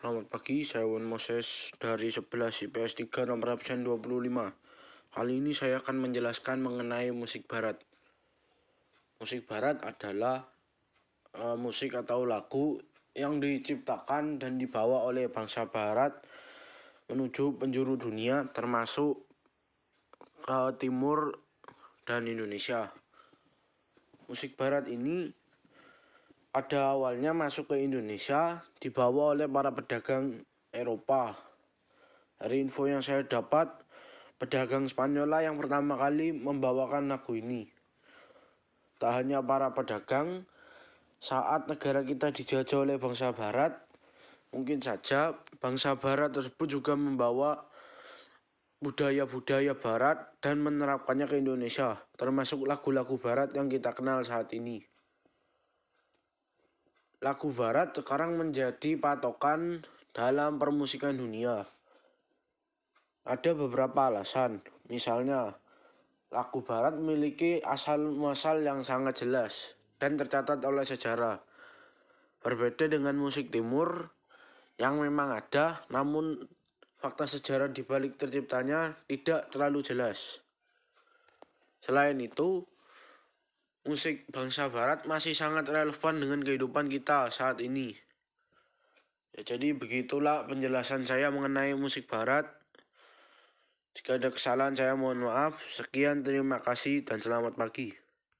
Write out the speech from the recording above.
Selamat pagi, saya Wan Moses dari 11 IPS 3 nomor absen 25. Kali ini saya akan menjelaskan mengenai musik barat. Musik barat adalah uh, musik atau lagu yang diciptakan dan dibawa oleh bangsa barat menuju penjuru dunia termasuk ke timur dan Indonesia. Musik barat ini pada awalnya masuk ke Indonesia dibawa oleh para pedagang Eropa. Dari info yang saya dapat, pedagang Spanyol yang pertama kali membawakan lagu ini. Tak hanya para pedagang, saat negara kita dijajah oleh bangsa barat, mungkin saja bangsa barat tersebut juga membawa budaya-budaya barat dan menerapkannya ke Indonesia, termasuk lagu-lagu barat yang kita kenal saat ini lagu barat sekarang menjadi patokan dalam permusikan dunia. Ada beberapa alasan, misalnya lagu barat memiliki asal-muasal yang sangat jelas dan tercatat oleh sejarah. Berbeda dengan musik timur yang memang ada, namun fakta sejarah di balik terciptanya tidak terlalu jelas. Selain itu, musik bangsa barat masih sangat relevan dengan kehidupan kita saat ini. Ya, jadi begitulah penjelasan saya mengenai musik barat. Jika ada kesalahan saya mohon maaf. Sekian terima kasih dan selamat pagi.